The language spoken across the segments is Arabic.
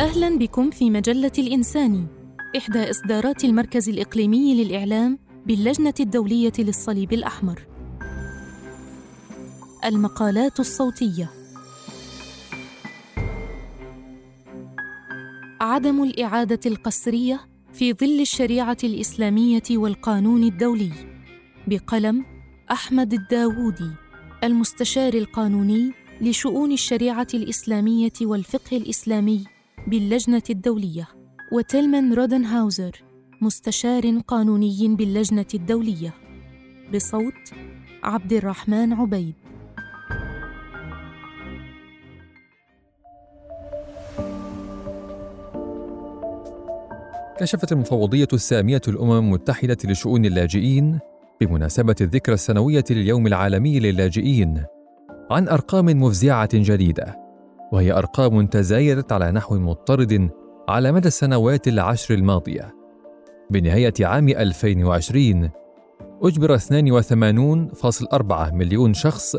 أهلا بكم في مجلة الإنساني إحدى إصدارات المركز الإقليمي للإعلام باللجنة الدولية للصليب الأحمر. المقالات الصوتية. عدم الإعادة القسرية في ظل الشريعة الإسلامية والقانون الدولي. بقلم أحمد الداوودي المستشار القانوني لشؤون الشريعة الإسلامية والفقه الإسلامي. باللجنة الدولية وتيلمان رودنهاوزر مستشار قانوني باللجنة الدولية. بصوت عبد الرحمن عبيد. كشفت المفوضية السامية الأمم المتحدة لشؤون اللاجئين بمناسبة الذكرى السنوية لليوم العالمي للاجئين عن أرقام مفزعة جديدة. وهي أرقام تزايدت على نحو مضطرد على مدى السنوات العشر الماضية. بنهاية عام 2020 أجبر 82.4 مليون شخص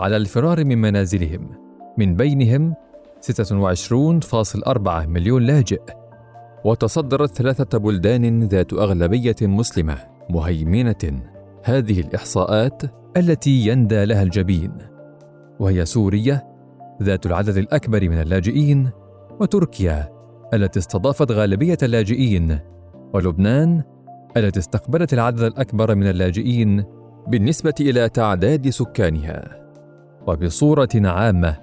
على الفرار من منازلهم من بينهم 26.4 مليون لاجئ. وتصدرت ثلاثة بلدان ذات أغلبية مسلمة مهيمنة. هذه الإحصاءات التي يندى لها الجبين. وهي سوريا ذات العدد الأكبر من اللاجئين وتركيا التي استضافت غالبية اللاجئين ولبنان التي استقبلت العدد الأكبر من اللاجئين بالنسبة إلى تعداد سكانها. وبصورة عامة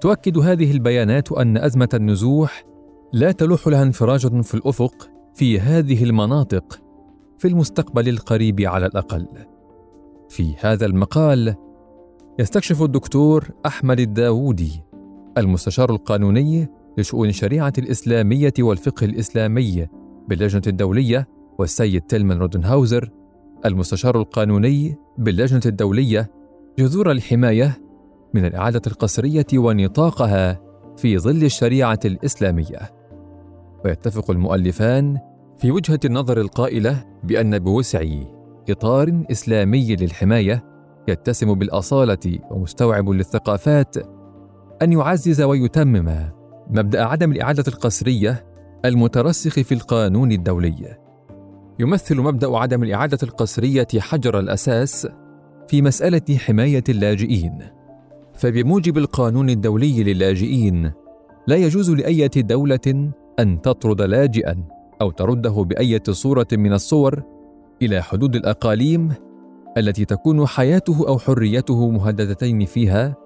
تؤكد هذه البيانات أن أزمة النزوح لا تلوح لها انفراج في الأفق في هذه المناطق في المستقبل القريب على الأقل. في هذا المقال يستكشف الدكتور أحمد الداوودي المستشار القانوني لشؤون الشريعة الإسلامية والفقه الإسلامي باللجنة الدولية والسيد تيلمان رودنهاوزر المستشار القانوني باللجنة الدولية جذور الحماية من الإعادة القسرية ونطاقها في ظل الشريعة الإسلامية. ويتفق المؤلفان في وجهة النظر القائلة بأن بوسع إطار إسلامي للحماية يتسم بالأصالة ومستوعب للثقافات أن يعزز ويتمم مبدأ عدم الإعادة القسرية المترسخ في القانون الدولي. يمثل مبدأ عدم الإعادة القسرية حجر الأساس في مسألة حماية اللاجئين. فبموجب القانون الدولي للاجئين لا يجوز لأية دولة أن تطرد لاجئا أو ترده بأية صورة من الصور إلى حدود الأقاليم التي تكون حياته أو حريته مهددتين فيها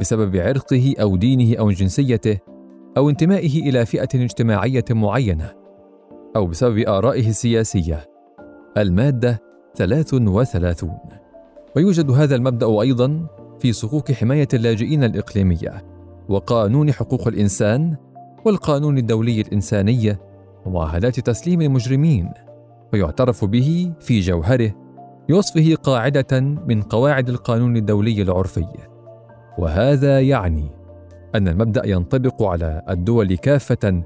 بسبب عرقه أو دينه أو جنسيته أو انتمائه إلى فئة اجتماعية معينة أو بسبب آرائه السياسية. المادة 33 ويوجد هذا المبدأ أيضا في صكوك حماية اللاجئين الإقليمية وقانون حقوق الإنسان والقانون الدولي الإنساني ومعاهدات تسليم المجرمين ويعترف به في جوهره بوصفه قاعدة من قواعد القانون الدولي العرفي. وهذا يعني أن المبدأ ينطبق على الدول كافة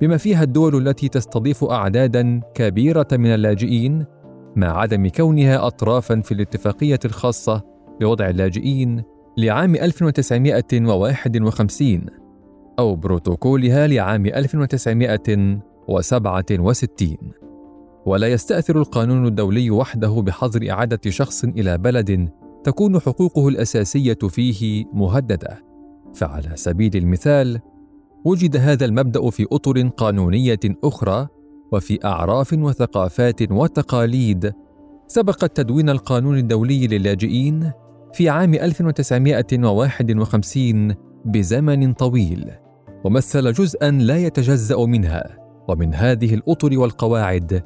بما فيها الدول التي تستضيف أعدادا كبيرة من اللاجئين مع عدم كونها أطرافا في الاتفاقية الخاصة بوضع اللاجئين لعام 1951 أو بروتوكولها لعام 1967 ولا يستأثر القانون الدولي وحده بحظر إعادة شخص إلى بلد تكون حقوقه الأساسية فيه مهددة. فعلى سبيل المثال وجد هذا المبدأ في أطر قانونية أخرى وفي أعراف وثقافات وتقاليد سبقت تدوين القانون الدولي للاجئين في عام 1951 بزمن طويل ومثل جزءا لا يتجزأ منها ومن هذه الأطر والقواعد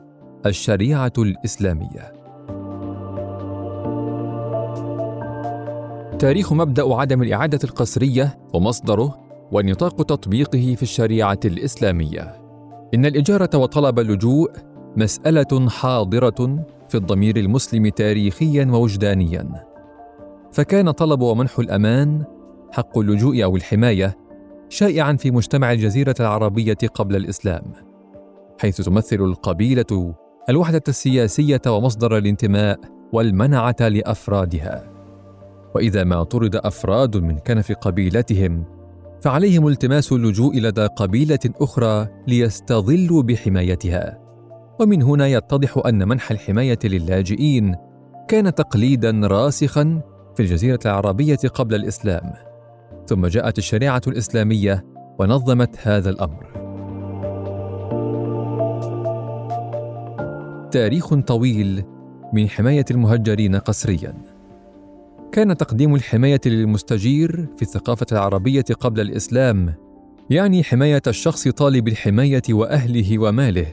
الشريعة الإسلامية. تاريخ مبدأ عدم الإعادة القسرية ومصدره ونطاق تطبيقه في الشريعة الإسلامية. إن الإجارة وطلب اللجوء مسألة حاضرة في الضمير المسلم تاريخيا ووجدانيا. فكان طلب ومنح الأمان حق اللجوء أو الحماية شائعا في مجتمع الجزيرة العربية قبل الإسلام، حيث تمثل القبيلة الوحدة السياسية ومصدر الانتماء والمنعة لأفرادها. وإذا ما طرد أفراد من كنف قبيلتهم فعليهم التماس اللجوء لدى قبيلة أخرى ليستظلوا بحمايتها. ومن هنا يتضح أن منح الحماية للاجئين كان تقليدا راسخا في الجزيرة العربية قبل الإسلام. ثم جاءت الشريعة الإسلامية ونظمت هذا الأمر. تاريخ طويل من حماية المهجرين قسريا. كان تقديم الحماية للمستجير في الثقافة العربية قبل الإسلام يعني حماية الشخص طالب الحماية وأهله وماله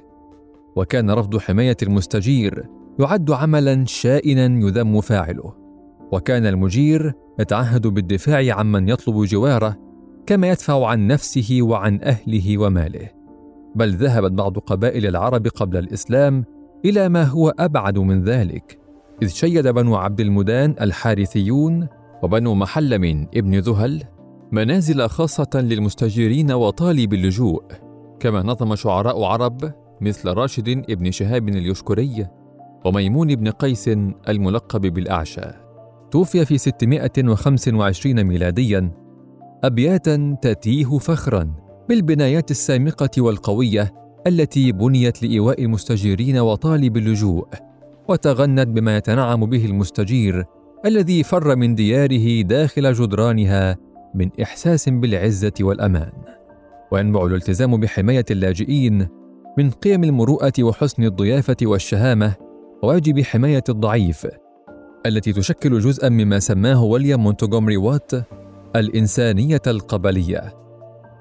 وكان رفض حماية المستجير يعد عملا شائنا يذم فاعله. وكان المجير يتعهد بالدفاع عمن يطلب جواره كما يدفع عن نفسه وعن أهله وماله. بل ذهبت بعض قبائل العرب قبل الإسلام إلى ما هو أبعد من ذلك إذ شيد بنو عبد المدان الحارثيون وبنو محلم ابن ذهل منازل خاصة للمستجيرين وطالب اللجوء كما نظم شعراء عرب مثل راشد ابن شهاب اليشكري وميمون بن قيس الملقب بالأعشى. توفي في 625 ميلاديا أبياتا تتيه فخرا بالبنايات السامقة والقوية التي بنيت لإيواء المستجيرين وطالب اللجوء وتغنت بما يتنعم به المستجير الذي فر من دياره داخل جدرانها من إحساس بالعزة والأمان. وينبع الالتزام بحماية اللاجئين من قيم المروءة وحسن الضيافة والشهامة وواجب حماية الضعيف التي تشكل جزءا مما سماه ويليام مونتغومري وات الإنسانية القبلية.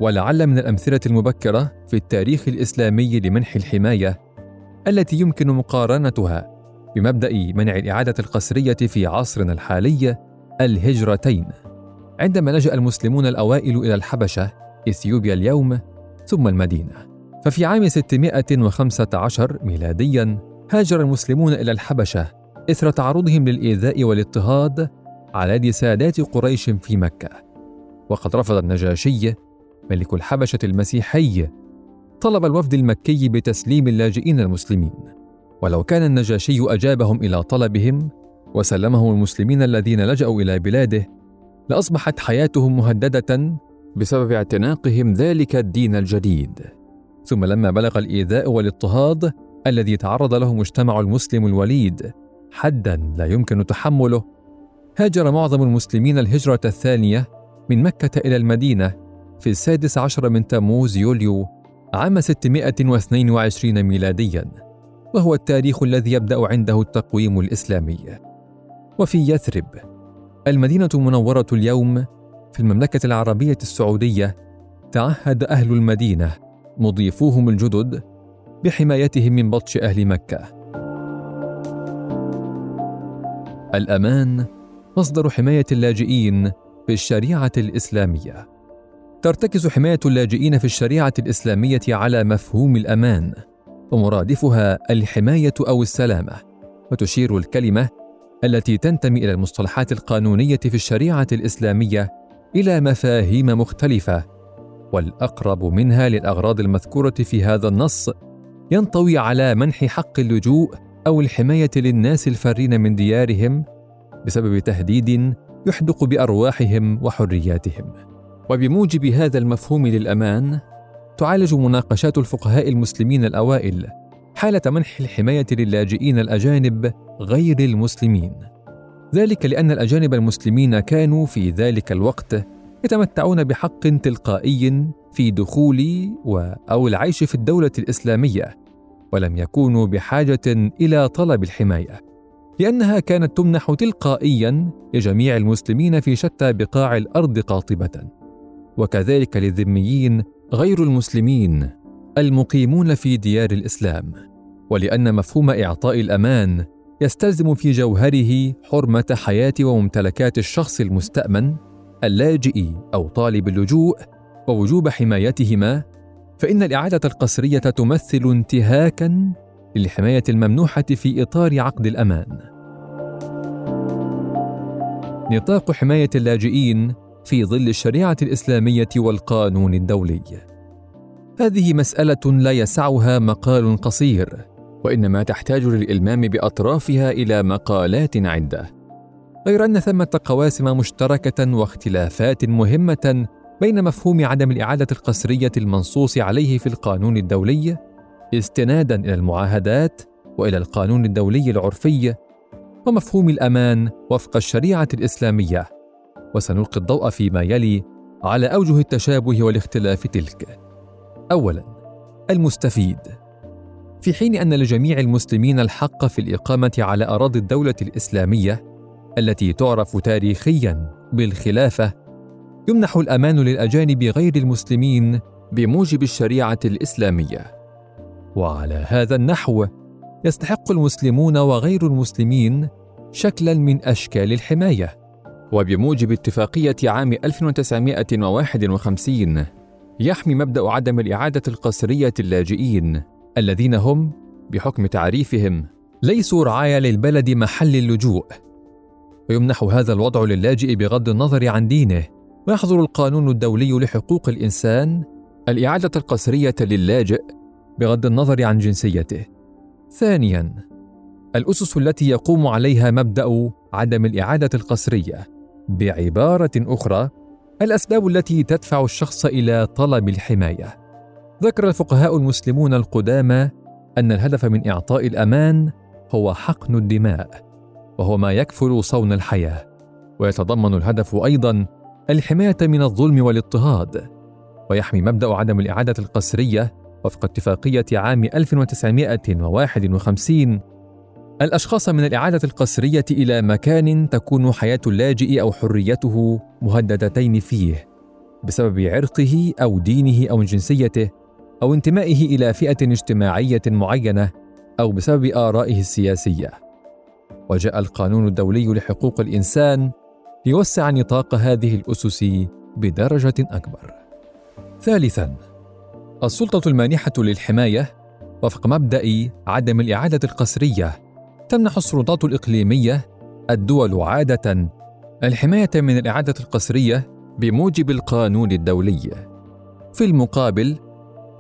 ولعل من الأمثلة المبكرة في التاريخ الإسلامي لمنح الحماية التي يمكن مقارنتها بمبدأ منع الإعادة القسرية في عصرنا الحالي الهجرتين. عندما لجأ المسلمون الأوائل إلى الحبشة إثيوبيا اليوم ثم المدينة. ففي عام 615 ميلاديا هاجر المسلمون إلى الحبشة إثر تعرضهم للإيذاء والاضطهاد على يد سادات قريش في مكة. وقد رفض النجاشي ملك الحبشة المسيحي طلب الوفد المكي بتسليم اللاجئين المسلمين. ولو كان النجاشي أجابهم إلى طلبهم وسلمهم المسلمين الذين لجأوا إلى بلاده لأصبحت حياتهم مهددة بسبب اعتناقهم ذلك الدين الجديد. ثم لما بلغ الإيذاء والاضطهاد الذي تعرض له مجتمع المسلم الوليد حدا لا يمكن تحمله هاجر معظم المسلمين الهجرة الثانية من مكة إلى المدينة في السادس عشر من تموز يوليو عام 622 ميلاديا وهو التاريخ الذي يبدأ عنده التقويم الإسلامي. وفي يثرب المدينة المنورة اليوم في المملكة العربية السعودية تعهد أهل المدينة مضيفوهم الجدد بحمايتهم من بطش أهل مكة. الأمان مصدر حماية اللاجئين في الشريعه الإسلامية. ترتكز حماية اللاجئين في الشريعة الإسلامية على مفهوم الأمان ومرادفها الحماية أو السلامة وتشير الكلمة التي تنتمي إلى المصطلحات القانونية في الشريعة الإسلامية إلى مفاهيم مختلفة والأقرب منها للأغراض المذكورة في هذا النص ينطوي على منح حق اللجوء أو الحماية للناس الفارين من ديارهم بسبب تهديد يحدق بأرواحهم وحرياتهم. وبموجب هذا المفهوم للأمان تعالج مناقشات الفقهاء المسلمين الأوائل حالة منح الحماية للاجئين الأجانب غير المسلمين. ذلك لأن الأجانب المسلمين كانوا في ذلك الوقت يتمتعون بحق تلقائي في دخول و أو العيش في الدولة الإسلامية ولم يكونوا بحاجة إلى طلب الحماية لأنها كانت تمنح تلقائيا لجميع المسلمين في شتى بقاع الأرض قاطبة. وكذلك للذميين غير المسلمين المقيمون في ديار الإسلام ولأن مفهوم إعطاء الأمان يستلزم في جوهره حرمة حياة وممتلكات الشخص المستأمن اللاجئ أو طالب اللجوء ووجوب حمايتهما فإن الإعادة القسرية تمثل انتهاكًا للحماية الممنوحة في إطار عقد الأمان. نطاق حماية اللاجئين في ظل الشريعة الإسلامية والقانون الدولي. هذه مسألة لا يسعها مقال قصير، وإنما تحتاج للإلمام بأطرافها إلى مقالات عدة. غير أن ثمة قواسم مشتركة واختلافات مهمة بين مفهوم عدم الإعادة القسرية المنصوص عليه في القانون الدولي استنادا إلى المعاهدات وإلى القانون الدولي العرفي ومفهوم الأمان وفق الشريعة الإسلامية وسنلقي الضوء فيما يلي على أوجه التشابه والاختلاف تلك. أولا المستفيد. في حين أن لجميع المسلمين الحق في الإقامة على أراضي الدولة الإسلامية التي تعرف تاريخيا بالخلافة يمنح الأمان للأجانب غير المسلمين بموجب الشريعة الإسلامية. وعلى هذا النحو يستحق المسلمون وغير المسلمين شكلا من أشكال الحماية. وبموجب اتفاقية عام 1951 يحمي مبدأ عدم الإعادة القسرية اللاجئين الذين هم بحكم تعريفهم ليسوا رعايا للبلد محل اللجوء. ويمنح هذا الوضع للاجئ بغض النظر عن دينه. ويحظر القانون الدولي لحقوق الإنسان الإعادة القسرية للاجئ بغض النظر عن جنسيته. ثانيا الأسس التي يقوم عليها مبدأ عدم الإعادة القسرية. بعبارة أخرى الأسباب التي تدفع الشخص إلى طلب الحماية. ذكر الفقهاء المسلمون القدامى أن الهدف من إعطاء الأمان هو حقن الدماء وهو ما يكفل صون الحياة. ويتضمن الهدف أيضا الحماية من الظلم والاضطهاد ويحمي مبدأ عدم الإعادة القسرية وفق اتفاقية عام 1951 الأشخاص من الاعاده القسرية إلى مكان تكون حياة اللاجئ أو حريته مهددتين فيه بسبب عرقه أو دينه أو جنسيته أو انتمائه إلى فئة اجتماعية معينة أو بسبب آرائه السياسية. وجاء القانون الدولي لحقوق الإنسان ليوسع نطاق هذه الأسس بدرجة أكبر. ثالثا السلطة المانحة للحماية وفق مبدأ عدم الاعاده القسرية تمنح السلطات الإقليمية الدول عادة الحماية من الإعادة القسرية بموجب القانون الدولي. في المقابل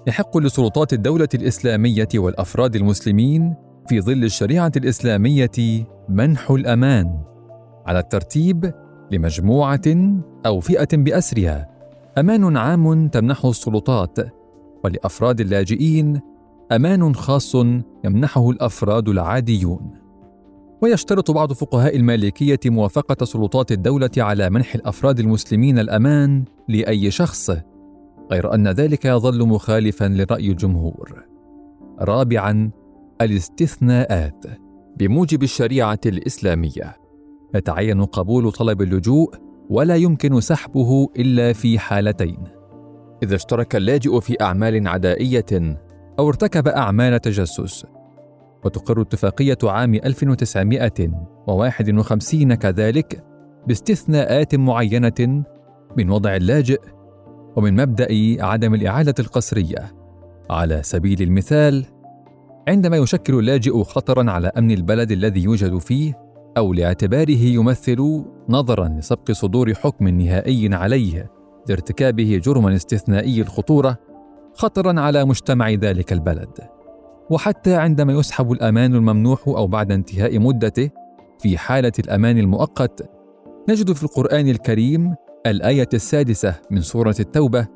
يحق لسلطات الدولة الإسلامية والأفراد المسلمين في ظل الشريعة الإسلامية منح الأمان على الترتيب لمجموعة أو فئة بأسرها. أمان عام تمنحه السلطات ولأفراد اللاجئين أمان خاص يمنحه الأفراد العاديون. ويشترط بعض فقهاء المالكية موافقة سلطات الدولة على منح الأفراد المسلمين الأمان لأي شخص غير أن ذلك يظل مخالفا لرأي الجمهور. رابعا الاستثناءات بموجب الشريعة الإسلامية. يتعين قبول طلب اللجوء ولا يمكن سحبه إلا في حالتين. إذا اشترك اللاجئ في أعمال عدائية أو ارتكب أعمال تجسس. وتقر اتفاقية عام 1951 كذلك باستثناءات معينة من وضع اللاجئ ومن مبدأ عدم الاعاده القسرية. على سبيل المثال عندما يشكل اللاجئ خطرا على أمن البلد الذي يوجد فيه أو لاعتباره يمثل نظرا لسبق صدور حكم نهائي عليه لارتكابه جرما استثنائي الخطورة خطرا على مجتمع ذلك البلد. وحتى عندما يسحب الأمان الممنوح أو بعد انتهاء مدته في حالة الأمان المؤقت نجد في القرآن الكريم الآية السادسة من سورة التوبة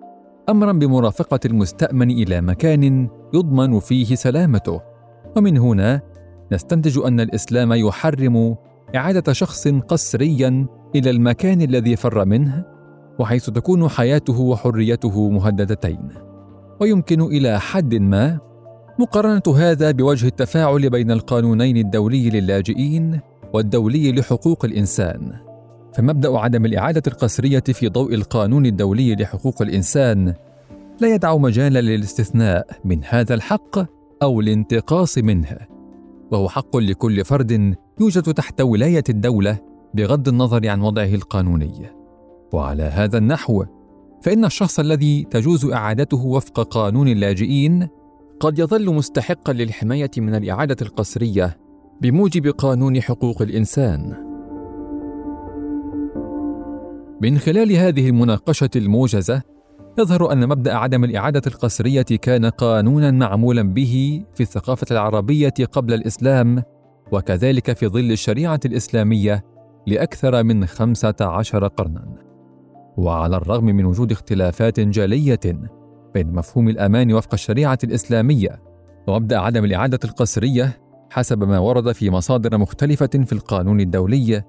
امرا بمرافقة المستأمن إلى مكان يضمن فيه سلامته. ومن هنا نستنتج أن الإسلام يحرم إعادة شخص قسريا إلى المكان الذي فر منه وحيث تكون حياته وحريته مهددتين. ويمكن إلى حد ما مقارنة هذا بوجه التفاعل بين القانونين الدولي للاجئين والدولي لحقوق الإنسان. فمبدأ عدم الإعادة القسرية في ضوء القانون الدولي لحقوق الإنسان لا يدع مجالا للاستثناء من هذا الحق أو الانتقاص منه. وهو حق لكل فرد يوجد تحت ولاية الدولة بغض النظر عن وضعه القانوني. وعلى هذا النحو فإن الشخص الذي تجوز إعادته وفق قانون اللاجئين قد يظل مستحقا للحماية من الإعادة القسرية بموجب قانون حقوق الإنسان. من خلال هذه المناقشة الموجزة يظهر أن مبدأ عدم الإعادة القسرية كان قانونا معمولا به في الثقافة العربية قبل الإسلام وكذلك في ظل الشريعة الإسلامية لأكثر من خمسة عشر قرنا. وعلى الرغم من وجود اختلافات جليه بين مفهوم الأمان وفق الشريعة الإسلامية ومبدأ عدم الإعادة القسرية حسب ما ورد في مصادر مختلفة في القانون الدولي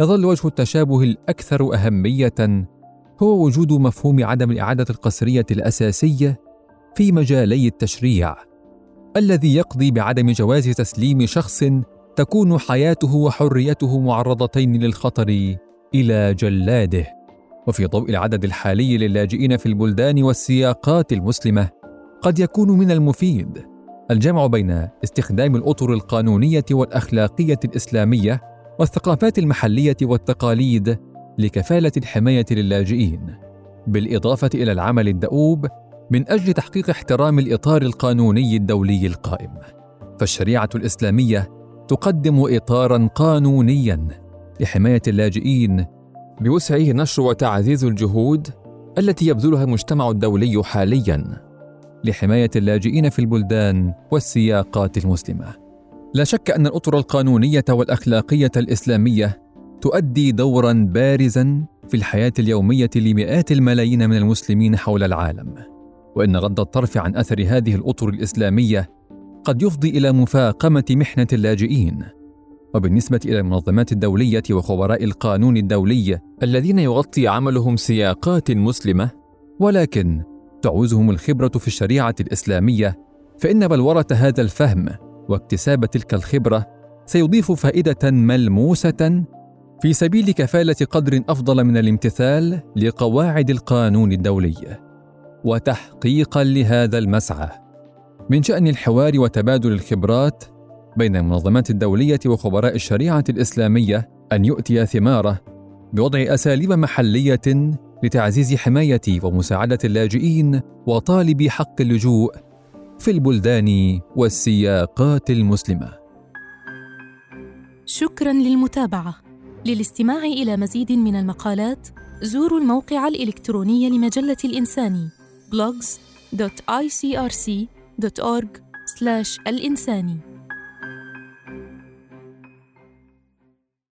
يظل وجه التشابه الأكثر أهمية هو وجود مفهوم عدم الإعادة القسرية الأساسي في مجالي التشريع الذي يقضي بعدم جواز تسليم شخص تكون حياته وحريته معرضتين للخطر إلى جلاده. وفي ضوء العدد الحالي للاجئين في البلدان والسياقات المسلمة قد يكون من المفيد الجمع بين استخدام الأطر القانونية والأخلاقية الإسلامية والثقافات المحلية والتقاليد لكفالة الحماية للاجئين بالإضافة إلى العمل الدؤوب من أجل تحقيق احترام الإطار القانوني الدولي القائم. فالشريعة الإسلامية تقدم اطارا قانونيا لحماية اللاجئين بوسعه نشر وتعزيز الجهود التي يبذلها المجتمع الدولي حاليا لحماية اللاجئين في البلدان والسياقات المسلمة. لا شك أن الأطر القانونية والأخلاقية الإسلامية تؤدي دورا بارزا في الحياة اليومية لمئات الملايين من المسلمين حول العالم. وإن رد الطرف عن أثر هذه الأطر الإسلامية قد يفضي إلى مفاقمة محنة اللاجئين وبالنسبة إلى المنظمات الدولية وخبراء القانون الدولي الذين يغطي عملهم سياقات مسلمة ولكن تعوزهم الخبرة في الشريعة الإسلامية فإن بلورة هذا الفهم واكتساب تلك الخبرة سيضيف فائدة ملموسة في سبيل كفالة قدر أفضل من الامتثال لقواعد القانون الدولي وتحقيقا لهذا المسعى. من شأن الحوار وتبادل الخبرات بين المنظمات الدولية وخبراء الشريعة الإسلامية أن يؤتي ثماره بوضع أساليب محلية لتعزيز حماية ومساعدة اللاجئين وطالبي حق اللجوء في البلدان والسياقات المسلمة. شكرا للمتابعة. للاستماع إلى مزيد من المقالات زوروا الموقع الإلكتروني لمجلة الانساني blogs.icrc.org/الانساني